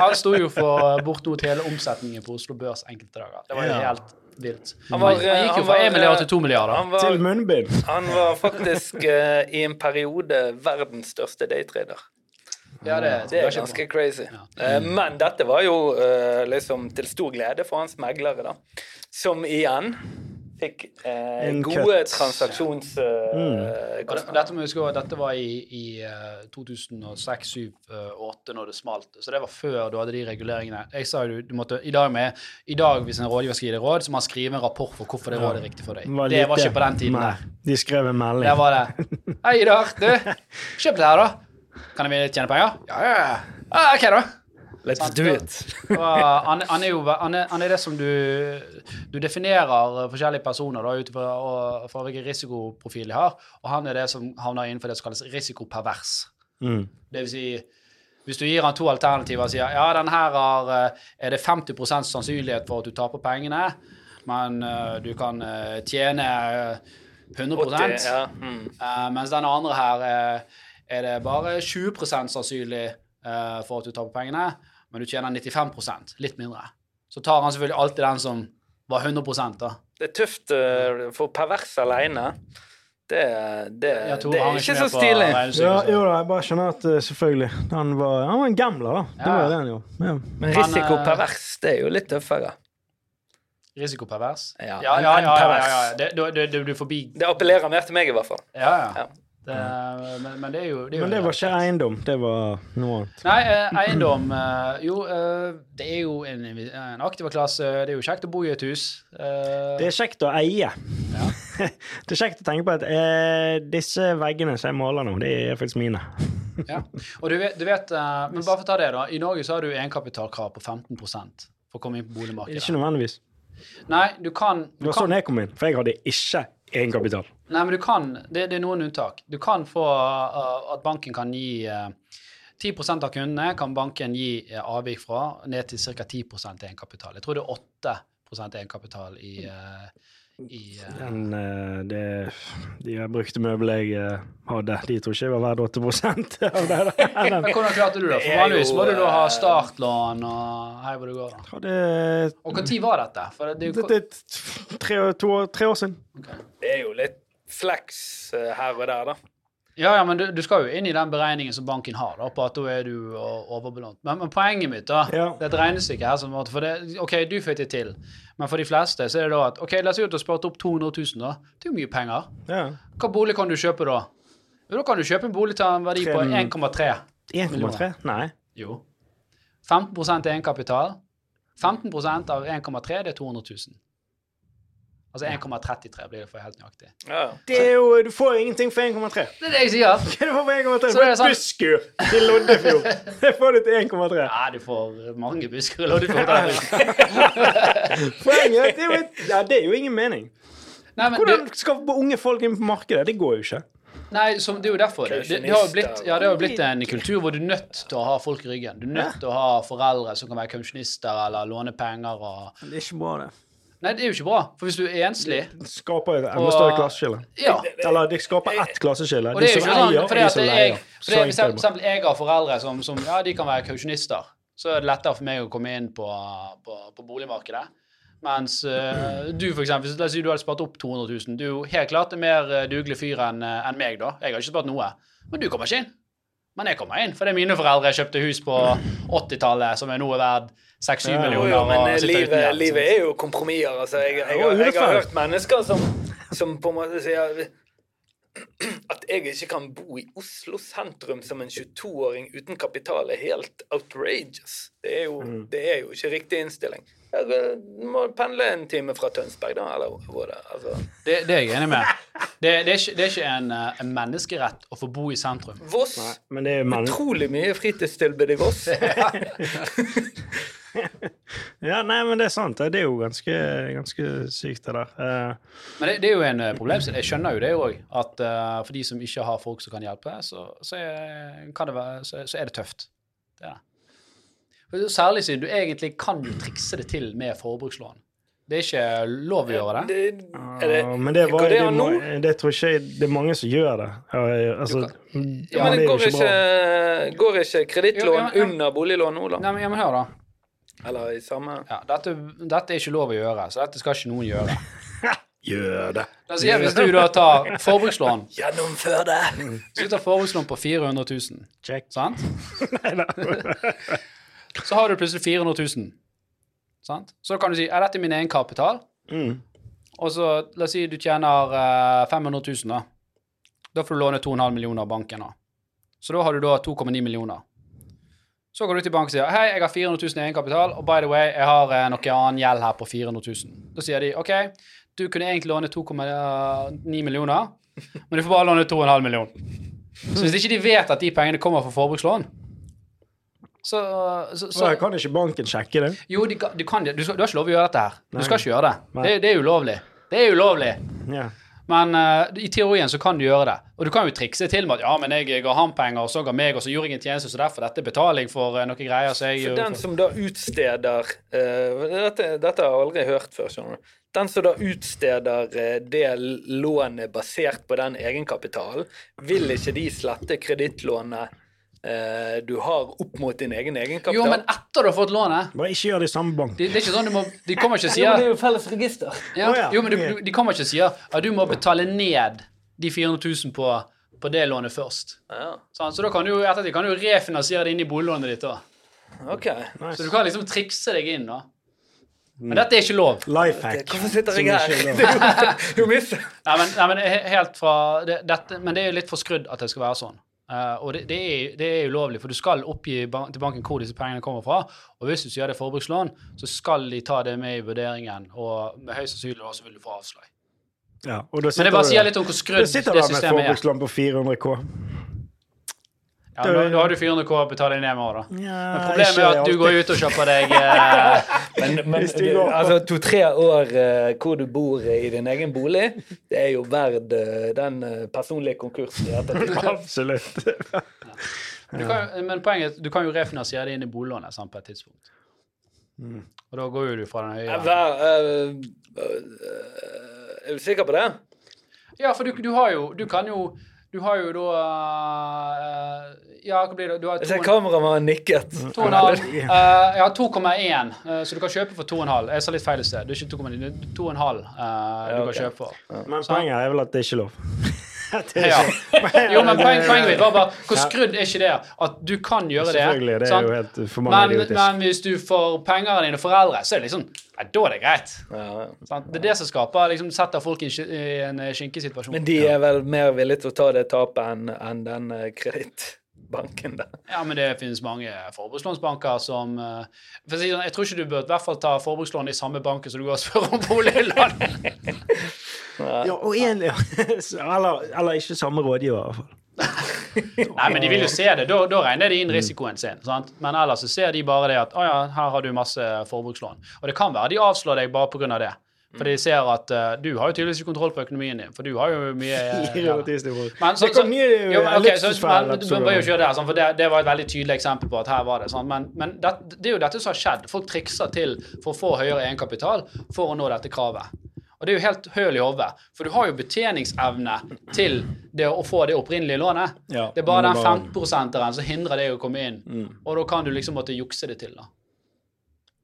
Han sto jo for bortimot hele omsetningen på Oslo Børs enkelte dager. Det var jo Ja. helt vilt. Han Han, var, han eh, gikk jo fra var, 1 milliard eh, til 2 milliarder. Han var, Til munnbind. han var faktisk uh, i en periode verdens største daytrader. Ja, det, Det er ganske crazy. Ja. Eh, Men dette var jo uh, liksom til stor glede for hans meglere, da. Som igjen fikk eh, En gode cut. Mm. transaksjonskostnader. Og Dette må vi huske dette var i, i eh, 2006, 2007, 2008 når det smalt. Så det var før du hadde de reguleringene. Jeg sa jo du, du måtte, i dag, med, I dag, hvis en rådgiver skal gi deg råd, så må han skrive en rapport for hvorfor det rådet er riktig for deg. Var det var ikke på den tiden. Nei, der. de skrev en melding. Det var det. Hei, Idar. Du, kjøp det her, da. Kan jeg tjene penger? Ja, ja, ja. Ah, OK, da. Let's Sant, do it. Han, han er jo han er, han er det som du Du definerer forskjellige personer da, ut fra, hvilken risikoprofil de har, og han er det som havner innenfor det som kalles risikopervers. Mm. Det vil si hvis du gir han to alternativer og sier ja, den her har, eh, er det 50% sannsynlighet for at du taper pengene, men uh, du kan uh, tjene eh, 100 80, ja. mm. uh, mens den andre her eh, er det bare 20 sannsynlig eh, for at du taper pengene, men du tjener 95% litt mindre. Så tar han selvfølgelig alltid den som var 100 da. Det er tøft eh, for pervers alene. Det, det, tror det er ikke så stilig. Ja, jo da, jeg bare skjønner at eh, selvfølgelig Han var, han var en gambler, da. Det Ja. var det han jo. Ja. Men risikopervers, det er jo litt tøffere. Risikopervers? Ja, ja, ja. ja, ja, ja, ja. Det, du, du, du, du forbi Det appellerer mer til meg, i hvert fall. Ja, ja. Ja. Det, men, men det er jo det er jo Men det var ikke eiendom, det var noe annet. Nei, eh, eiendom eh, Jo, eh, det er jo en, en aktiv klasse. Det er jo kjekt å bo i et hus. Det er kjekt å eie. det er kjekt å tenke på at eh, disse veggene som jeg maler nå, det er faktisk mine. Ja. Og du vet, du vet Men bare for å ta det, da. I Norge så har du egenkapitalkrav på 15% for å komme inn på boligmarkedet. Ikke nødvendigvis. Nei, du kan, du Det var sånn jeg kom inn, for jeg hadde ikke egenkapital. Nei, men du kan Det, det er noen unntak. Du kan få uh, at banken kan gi uh, 10 av kundene kan banken gi uh, avvik fra ned til ca. 10% egenkapital. Jeg tror det er 8% egenkapital i, uh, i uh, Den, eh, det, de brukte møbler jeg eh, hadde, de tror ikke jeg var verdt 8 av det. hvordan klarte du det? Det For vanligvis må du da ha eh, startlån og hei hvor det går. da. hadde Og når var dette? For det, det, det, tre, to, tre år siden. Det er jo litt flex eh, her og der, da. Ja, ja, men du, du skal jo inn i den beregningen som banken har, da, på at da er du overbelånt. Men, men poenget mitt, da Ja. Det er et regnestykke her som For det, OK, du fikk det til, Men for de fleste så er det da at OK, la oss si at du har spart opp 200 000, da. Det er jo mye penger. Ja. Hva bolig kan du kjøpe da? Jo, da kan du kjøpe en bolig til en verdi på 1,3. 1,3? Nei. Jo. 15% egenkapital. 15% av 1,3 det er 200 000. Altså 1,33 blir det for helt nøyaktig. Ja. Det er jo, du får jo ingenting for 1,3. Det er det jeg sier! Er det for 1,3? Så det er sånn- busskur til Loddefjord. Det får du til 1,3. Ja, du får mange busker i Loddefjord. Poenget det, er jo ja, det er jo ingen mening. Nei, men Hvordan det, skal unge folk inn på markedet? Det går jo ikke. nei, som, det er jo derfor. Det, det, det, har jo blitt, ja, det har blitt en kultur hvor du er nødt til å ha folk i ryggen. Du er nødt til å ha foreldre som kan være kausjonister eller låne penger og Det er ikke bra, det. Nei, det er jo ikke bra. For hvis du er enslig Det skaper et enda større klasseskille. Ja. Eller det skaper ett klasseskille. De som eier, og de som leier. for det, hvis for eksempel jeg har foreldre som, som ja, de kan være kausjonister, så er det lettere for meg å komme inn på, på, på boligmarkedet. Mens uh, du, for eksempel, la oss si du hadde spart opp 200 000. Du er jo helt klart en mer eh, dugelig fyr enn en meg, da. Jeg har ikke spart noe. Men du kommer ikke inn. Men jeg kommer inn, fordi mine foreldre kjøpte hus på 80-tallet som er nå verdt 6-7 Ja. Millioner. jo, men livet, gjeld, livet er jo kompromisser. Altså, jeg, jeg, jeg, jeg, har hørt mennesker som, som på en måte sier at jeg ikke kan bo i Oslo sentrum som en 22-åring uten kapital, er helt outrageous. Det er jo, Mm. det er jo ikke riktig innstilling. Jeg eh, må pendle en time fra Tønsberg, da, eller hvor det. Altså. Det, det er jeg enig med. Det, det, er, ikke, det er ikke en, eh, en menneskerett å få bo i sentrum. Voss. Nei, men det er jo. Utrolig mye fritidstilbud i Voss. Ja, nei, men det er sant. Det er jo ganske, ganske sykt, det der. Uh, Men det, det er jo en problem problemstilling. Jeg skjønner jo det òg. At uh, for de som ikke har folk som kan hjelpe, så, så, er, kan det være, så, så er det tøft. Det er det. Særlig siden du egentlig kan jo trikse det til med forbrukslån. Det er ikke lov å gjøre det. Det, er det, ja, men det, var, det det, må, det tror ikke jeg Det er mange som gjør det. Ja, altså, ja, Ja, men det går ikke går ikke kredittlån Jo, ja, ja. under boliglån nå, da? Nei, men, ja, men hør, da. Eller i samme Ja, dette, dette er ikke lov å gjøre, så dette skal ikke noen gjøre. Gjør det. Altså, hvis du da tar forbrukslån Gjennomfør det! Hvis du tar forbrukslån på 400 000, Check. sant? Nei da. Så har du plutselig 400 000. Sant? Så kan du si er dette min egenkapital? Mm. Og så la oss si du tjener eh, 500 000, da. Da får du låne 2,5 millioner av banken. da. Så da har du da 2,9 millioner. Så går du til banken og sier hei, jeg har 400 000 i egenkapital, og by the way, jeg har eh, noe annen gjeld her på 400 000. Da sier de OK, du kunne egentlig låne 2,9 millioner, men du får bare låne 2,5 millioner. Så hvis ikke de vet at de pengene kommer fra forbrukslån, så, så, Så så kan ikke banken sjekke det? Jo, de, kan- du, kan, du, du har ikke lov å gjøre dette her. Du skal ikke gjøre det. Det, det er ulovlig. Det er ulovlig. Ja. Men uh, i teorien så kan du gjøre det. Og du kan jo trikse til med at ja, men jeg ga han penger, og så ga meg, og så gjorde jeg en tjeneste, så derfor dette er betaling for uh, noen greier. Så jeg For den som da utsteder uh, dette, dette har jeg aldri hørt før, skjønner du. Den som da utsteder det lånet basert på den egenkapitalen, vil ikke de slette kredittlånet eh, du har opp mot din egen egenkapital? Jo, men etter du har fått lånet Bare ikke gjør det i samme bank. det, det er ikke sånn du må De kommer ikke og Jo, det er jo felles register. ja, oh, ja, Jo, men du, du, de kommer ikke og sier at du må betale ned de 400 000 på, på det lånet først. Ja, Sånn, så da kan du jo ettertid kan du refinansiere det inn i boliglånet ditt. òg. Okay. Nice. Så du kan liksom trikse deg inn. da. Men dette er ikke lov. Life hack. Hvorfor sitter jeg her? er er Du mister Nei, men, nei, men helt fra det, dette, Men det er jo litt for skrudd at det skal være sånn. Eh, og det, det, er, det er ulovlig, for du skal oppgi ban til banken hvor disse pengene kommer fra. Og hvis du sier det er forbrukslån, så skal de ta det med i vurderingen, og med høyst sannsynlig da så vil du få avslag. Ja, Men det bare sier litt om hvor skrudd det sitter er. du med et systemet er. forbrukslån på 400 K. Ja, nå, da har du 400 K å betale inn hjemme òg, da. Ja, Men problemet er at du går ut og kjøper deg eh, Men, men altså, to-tre år eh, hvor du bor i din egen bolig, det er jo verd eh, den eh, personlige konkursen i ettertid. Absolutt. du kan, Men poenget er at du kan jo refinansiere det inn i boliglånet sant, på et tidspunkt. Mm. Og da går jo du fra den høye Vær, eh, er du sikker på det? Ja, for du, du har jo Du kan jo Du har jo da eh, Ja, hva blir det? Du har Jeg ser kameramannen nikket. to og en. Eh, ja, 2,1, uh, så du kan kjøpe for 2,5. Jeg sa litt feil i sted. Det er ikke 2,9, det er 2,5 eh, du ok. kan kjøpe for. Men poenget er vel at det er ikke lov. Ja. Jo, men poeng, poenget mitt var bare hvor skrudd er ikke det? At du kan gjøre det. Selvfølgelig, det er sant? jo helt for mange men, idiotisk. men hvis du får penger av dine foreldre, så er det liksom ja, da er det greit. Ja? Det er det som skaper, liksom, setter folk i, en eh, skinkesituasjon. Men de er vel mer villige til å ta det tapet enn enn den eh, kredittbanken da. Ja, men det finnes mange forbrukslånsbanker som eh, for si sånn, Jeg tror ikke du bør i hvert fall ta forbrukslån i samme banken som du går og spør om boliglån. Ja, og en, ja. eller, eller ikke samme rådgiver, i hvert fall. Nei, men de vil jo se det. Da, da regner de inn risikoen sin. Sant? Men ellers så ser de bare det at å ja, her har du masse forbrukslån. Og det kan være de avslår deg bare pga. det. For de ser at uh, du har jo tydeligvis ikke kontroll på økonomien din, for du har jo mye gjeld. Men, så, Det så, jo, men, ok, så, men, du bør jo ikke gjøre sånn, for det, det var et veldig tydelig eksempel på at her var det sånn. Men, men det, det er jo dette som har skjedd. Folk trikser til for å få høyere egenkapital for å nå dette kravet. Og det er jo helt høl i hodet, for du har jo betjeningsevne til det å få det opprinnelige lånet. Ja, det er bare den det var- 15-prosenteren som hindrer deg å komme inn. Mm. Og da kan du liksom måtte jukse det til, da.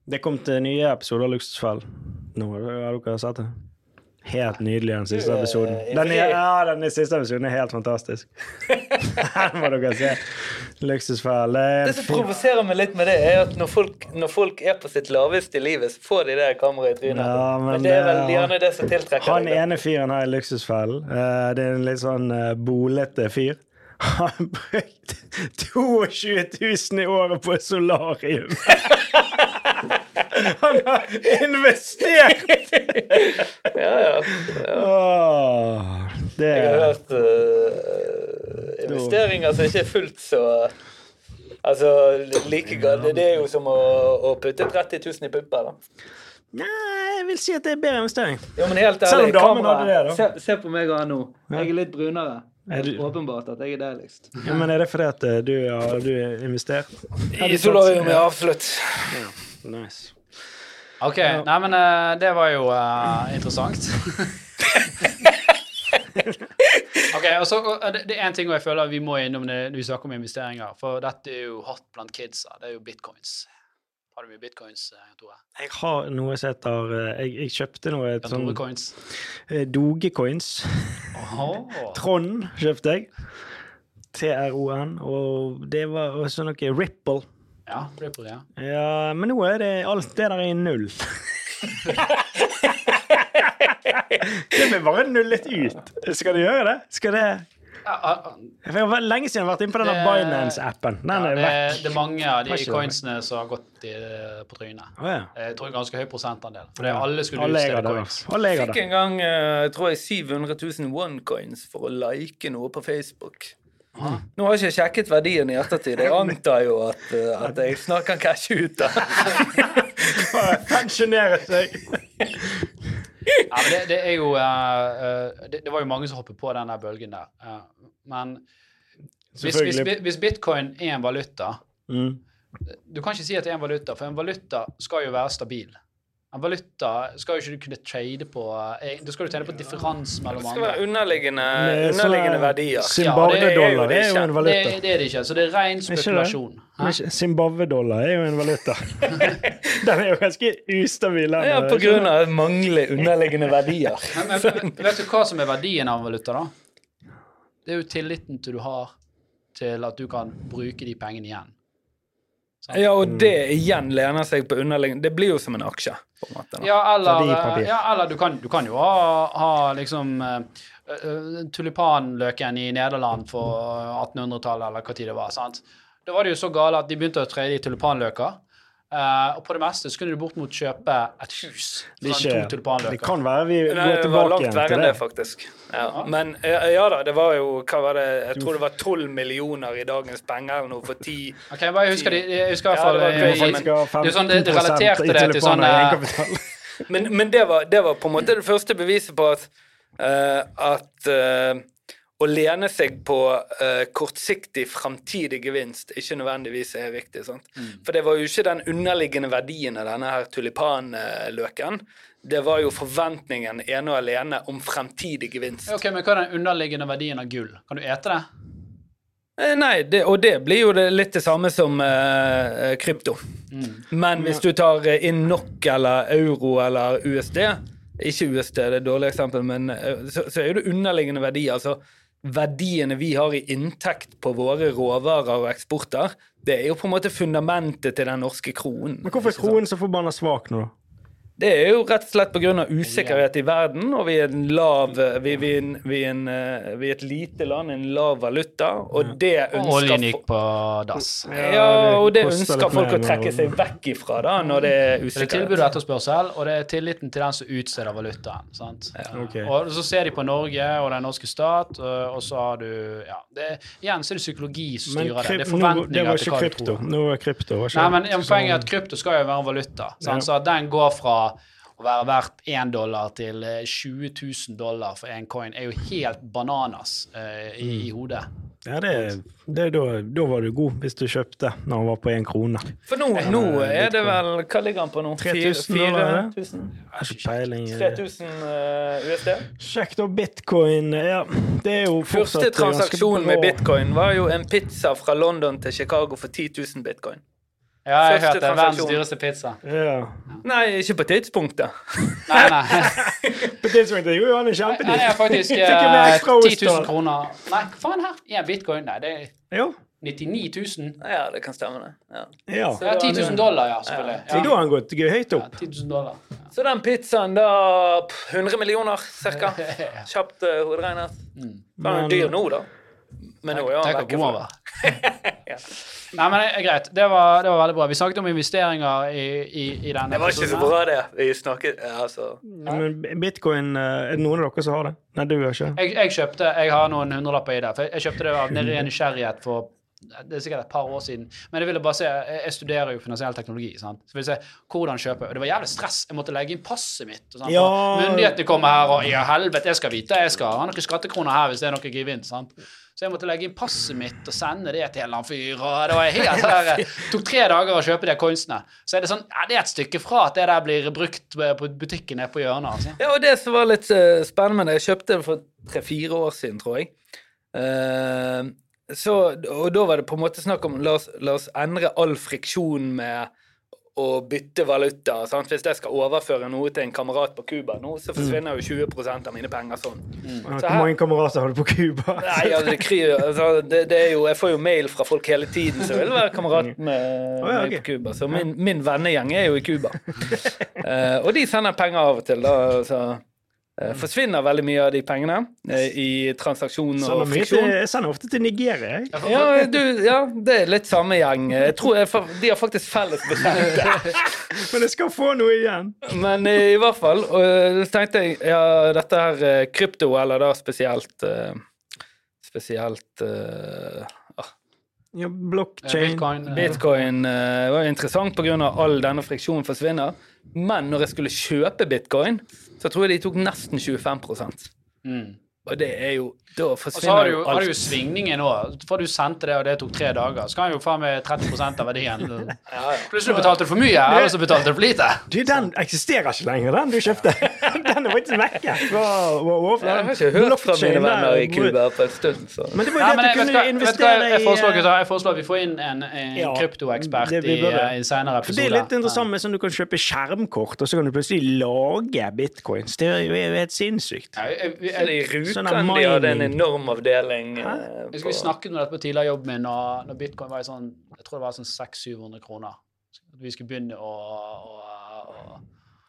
Det kom til nye episoder av Luksusfell. Nå har dere sett det? Helt nydelig, den siste eh, episoden. Den, er, ja, den siste episoden er helt fantastisk. Den må dere se. Luksusfell. Det er Det som provoserer meg litt med det, er at når folk, når folk er på sitt laveste i livet, så får de det kameraet i trynet. Ja, men, men det er vel gjerne det som tiltrekker Han deg. ene fyren her i Luksusfellen, eh, det er en litt sånn eh, bolete fyr. Han brukte 22 000 i året på et solarium. Han har investert! Ja, ja. Åh, det Jeg har hørt uh, investeringer som ikke er fullt så Altså, like galt. Det er jo som å, å putte 30 000 i pupper, da. Nei, jeg vil si at det er bedre investering. Jo, men helt Selv om ærlig, damen kamera hadde det, da. se, se på meg og han nå. Jeg er litt brunere. Er du- Åpenbart at jeg er deiligst. Ja, men er det fordi at eh, du har du er investert? I solarium, ja, absolutt. Nice. OK. Nei, men eh, det var jo eh, interessant. ok, og så og det, det er en ting jeg føler vi må innom det når vi snakker om investeringer. For dette er jo hot blant kidsa. Det er jo bitcoins. Har du mye bitcoins, eh, Tore? Jeg har noe som heter eh, Jeg, jeg kjøpte noe et sånn Tore coins. eh, Dogecoins. Åh. Trond kjøpte jeg. T-R-O-N. Og det var også noe Ripple. Ja, Ripple, ja. Ja, men nå er det alt det der i null. det blir bare nullet ut. Skal det gjøre det? Skal det For Jeg har lenge siden vært inne på den Binance-appen. Ja det, det er mange av de Har coinsene som har gått i, på trynet. Oh, ja. Jeg tror ganske høy prosentandel. For det er alle skulle Alle jeg utstede coins. Jeg Fikk en gang jeg tror jeg 700 000 onecoins for å like noe på Facebook. Nå har jeg ikke sjekket verdien i ettertid. Jeg antar jo at, eh, at jeg snart kan cashe ut da. Pensjonere seg. Ja, men det, det er jo eh, eh, det, det var jo mange som hoppet på den der bølgen der. Uh, men hvis, hvis, hvis bitcoin er en valuta Mm. Du kan ikke si at det er en valuta, for en valuta skal jo være stabil. En valuta skal jo ikke du kunne trade på eh, Da skal du tjene på differanse Det mellom skal være underliggende, er underliggende verdier. Zimbabwe-dollar ja, er jo en valuta. det er det ikke. Så det er ren spekulasjon. Zimbabwe-dollar er jo en valuta. Den er jo ganske ustabil. Ja, på grunn av manglende underliggende verdier. Men, men vet du hva som er verdien av en valuta, da? Det er jo tilliten til du har til at du kan bruke de pengene igjen. Sant? Ja, og det igjen lener seg på underliggende Det blir jo som en aksje. på en måte. Da. Ja, eller, ja, eller du, kan, du kan jo ha, ha liksom uh, tulipanløken i Nederland for 1800-tallet, eller hva tid det var. sant? Da var det jo så gale at de begynte å trade i tulipanløker. Eh, og på det meste så kunne du bortimot kjøpe et hus Det, fra er to ikke, det kan være vi Nei, går det var tilbake langt igjen verre til enn det, faktisk. Ja. Men ja, ja da, det var jo Hva var det? Jeg tror det var 12 millioner i dagens penger eller noe for 10 Ok, jeg husker, de, jeg husker i hvert fall det var eh, det er sånn, det- det 15% relaterte det til sånn, eh. Men, men det, var, det var på en måte det første beviset på at, uh, at eh, å lene seg på uh, kortsiktig framtidig gevinst ikke nødvendigvis er riktig. sant? For det var jo ikke den underliggende verdien av denne her tulipanløken. Det var jo forventningen ene og alene om fremtidig gevinst. Ok, Men hva er den underliggende verdien av gull? Kan du ete det? Eh, Nei, det, og det blir jo det, litt det samme som uh, krypto. Men hvis du tar inn NOK eller euro eller USD Ikke USD, det er et dårlig eksempel, men uh, så, så er det underliggende verdi. Altså, verdiene vi har i inntekt på våre råvarer og eksporter, det er jo på en måte fundamentet til den norske kronen. Men hvorfor er kronen så forbanna svak nå, da? Det er jo rett og slett pga. usikkerhet i verden, og vi er, en lav, vi, vi, vi, er en, eh, vi er et lite land, en lav valuta, og det Og ønsker oljen gikk på dass. Ja, og det ønsker folk å trekke seg vekk ifra da, når det er usikkerhet. det er tilbud og etterspørsel, og det er tilliten til den som utsteder valutaen. sant? Ok. Og så ser de på Norge og den norske stat, og så har du ja, det, Igjen så er det psykologi som styrer det. Det er forventninger til hva du krypto. tror. Nå er krypto var ikke Nei, men ja, men Poenget er at krypto skal jo være en valuta. Sant? Så at den går fra å være verdt 1 dollar til eh, 20 000 dollar for én coin, er jo helt bananas uh, i, i hodet. Ja, det, det, da, da var du god, hvis du kjøpte når den var på én krone. For nå, nå er det vel Hva ligger han på nå? 3000 eller hva er det? 4000? Har ikke peiling. 3000 uh, USD? Sjekk da bitcoin. Ja, det er jo fortsatt Første transaksjon med bitcoin var jo en pizza fra London til Chicago for 10 000 bitcoin. Ja, jeg Første har hørt. Verdens dyreste pizza. Ja. Nei, ikke på tidspunktet. Nei, nei. På tidspunktet gjorde jo han kjempedyr. Nei, er faktisk eh, 10 000 kroner. Nei, hva faen her? Én bitcoin? Nei, det er Jo. 99 000. Ja, det kan stemme, det. Ja. Ja. Ja, 10 000 dollar, ja, selvfølgelig. Så da har han gått høyt høyt Ja, opp. 10 000 dollar. Så den pizzaen, da 100 millioner cirka. Kjapt uh, hoderegnet. Den er dyr nå, da. Men nå er han han fra ja. Nei, men det er greit. Det var, det var veldig bra. Vi snakket om investeringer i, i, i denne Det var ikke så bra, det. Vi snakket ja, altså. Men bitcoin, eh, er det noen av dere som har det? Nei, du har ikke? Jeg, jeg kjøpte, jeg har noen hundrelapper i det. For jeg kjøpte det av ren nysgjerrighet for det er sikkert et par år siden. Men jeg ville bare se, jeg jeg studerer jo finansiell teknologi. sant? Så jeg ville se hvordan kjøpe. Og det var jævlig stress. Jeg måtte legge inn passet mitt. Og. Ja. Myndighetene kommer her og ja, helvete, jeg skal vite. Jeg skal ha noen skattekroner her hvis det er noe gevinst. sant? Så jeg måtte legge inn passet mitt og sende det til en eller annen fyr. og Det var helt sånn der, tok tre dager å kjøpe de coinsene. Så er det sånn, ja, det er et stykke fra at det der blir brukt på butikken nede på hjørnet. altså. Ja, og det som var litt eh, spennende med det, jeg kjøpte det for tre-fire år siden, tror jeg. Uh, så, og da var det på en måte snakk om la oss, la oss endre all friksjon med å bytte valuta. Sant? Hvis jeg skal overføre noe til en kamerat på Cuba nå, så forsvinner jo 20% av mine penger sånn. Mm. Så Hvor mange kamerater har du på Cuba? Nei, altså, det, altså, det, det er jo, jeg får jo mail fra folk hele tiden som vil være kamerat med oh, ja, meg på Cuba. Så min, min vennegjeng er jo i Cuba. uh, og de sender penger av og til, da. Så forsvinner veldig mye av de pengene eh, i transaksjon og friksjon. jeg sender ofte til Nigeria, jeg. Ja, du, ja, det er litt samme gjeng. Jeg tror jeg, De har faktisk felles bekjente. Men jeg skal få noe igjen. Men eh, i hvert fall. Eh, så tenkte jeg ja, dette her eh, krypto, eller da spesielt eh, Spesielt eh, Ja, blockchain. Bitcoin. eh, Bitcoin eh, var interessant pga. all denne friksjonen forsvinner. Men når jeg skulle kjøpe bitcoin, så tror jeg de tok nesten 25 Mm. Og det er jo Da Og så har du, jo har du jo svingningen òg. For du sendte det, og det tok tre dager. Så kan jo faen meg 30% av verdien. Ja, ja. Plutselig betalte du for mye, eller så betalte du for lite. Du, den eksisterer ikke lenger, den du kjøpte. Den er faktisk vekke Wow, wow, wow. Jeg har ikke hørt fra mine venner i Cuba på en stund, så Men det var jo det du kunne hva investere jeg, foreslår, i? Jeg foreslår at vi får inn en, en Ja, kryptoekspert i, i senere episoder. det er litt interessant med sånn du kan kjøpe skjermkort, og så kan du plutselig lage bitcoins. Det er jo helt sinnssykt. Ja, jeg, jeg, Eller jeg, I Sånn kan mining. de hadde en enorm avdeling. eh, jeg skulle Vi snakket om dette på tidligere jobben min, og når bitcoin var i sånn Jeg tror det var sånn 600-700 kroner. At vi skulle begynne å, å, å,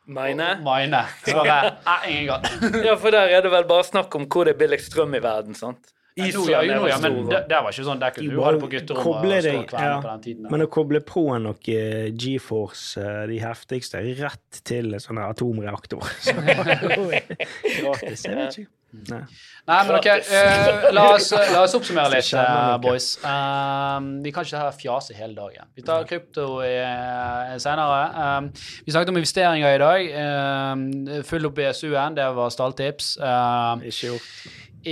Mine? å mine. Så bare Nei, ingen gang. Ja, for der er det vel bare snakk om hvor det er billigst strøm i verden, sant? Ja, Island jo, ja, men det, det var ikke sånn der kunne Du du ha det på gutterommet kobler og stå deg, og kverne ja. på den tiden. Men å koble på noe eh, GeForce, eh, de heftigste, rett til en sånn atomreaktor Så det var Gratis. Jeg vet ikke. Nei. Nei, men ok, uh, la, oss, la oss oppsummere litt, eh, noe. boys. Um, vi kan ikke ha fjase hele dagen. Vi tar krypto uh, senere. Um, vi snakket om investeringer i dag. Um, Følg opp BSU-en, det var stalltips. Ikke gjort.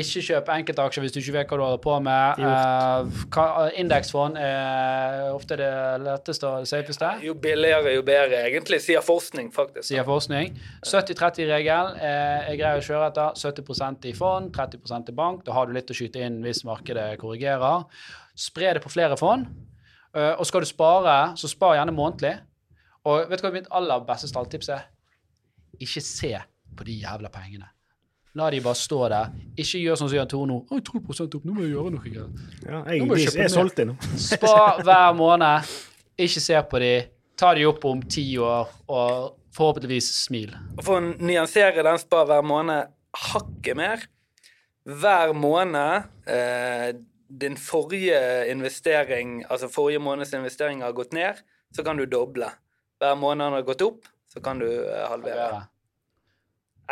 Ikke kjøp enkeltaksjer hvis du ikke vet hva du holder på med. Uh, Indeksfond er ofte det letteste og det safeste. Jo billigere, jo bedre, egentlig, sier forskning, faktisk. sier forskning. 70-30-regel er, grei å kjøre etter. 70% i fond, 30% i bank. Da har du litt å skyte inn hvis markedet korrigerer. Spre det på flere fond. Uh, og skal du spare, så spar gjerne månedlig. Og vet du hva mitt aller beste stalltips er? Ikke se på de jævla pengene. La de bare stå der. Ikke gjør sånn som Jan Tore nå. Oi, 12 opp, nå må jeg gjøre noe greier. Ja, Nå jeg, må du kjøpe er mer. solgt inn nå. Spar hver måned. Ikke se på de. Ta de opp om ti år, og forhåpentligvis smil. Og For å nyansere den spar hver måned hakket mer Hver måned eh, din forrige investering, altså forrige måneds investering har gått ned, så kan du doble. Hver måned den har gått opp, så kan du eh, halvere.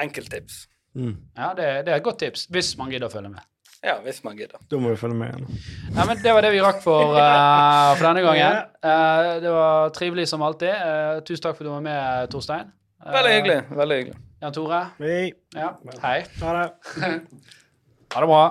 Enkelttips. Mm. Ja, det, det er et godt tips, hvis man gidder å følge med. Ja, hvis man gidder. Da må vi følge med igjen. Ja, men Det var det vi rakk for, uh, for denne gangen. Uh, det var trivelig som alltid. Uh, tusen takk for at du var med, Torstein. Veldig hyggelig. Veldig hyggelig. Jan Tore. Hei. Ja, hei. Ha det. Ha det bra.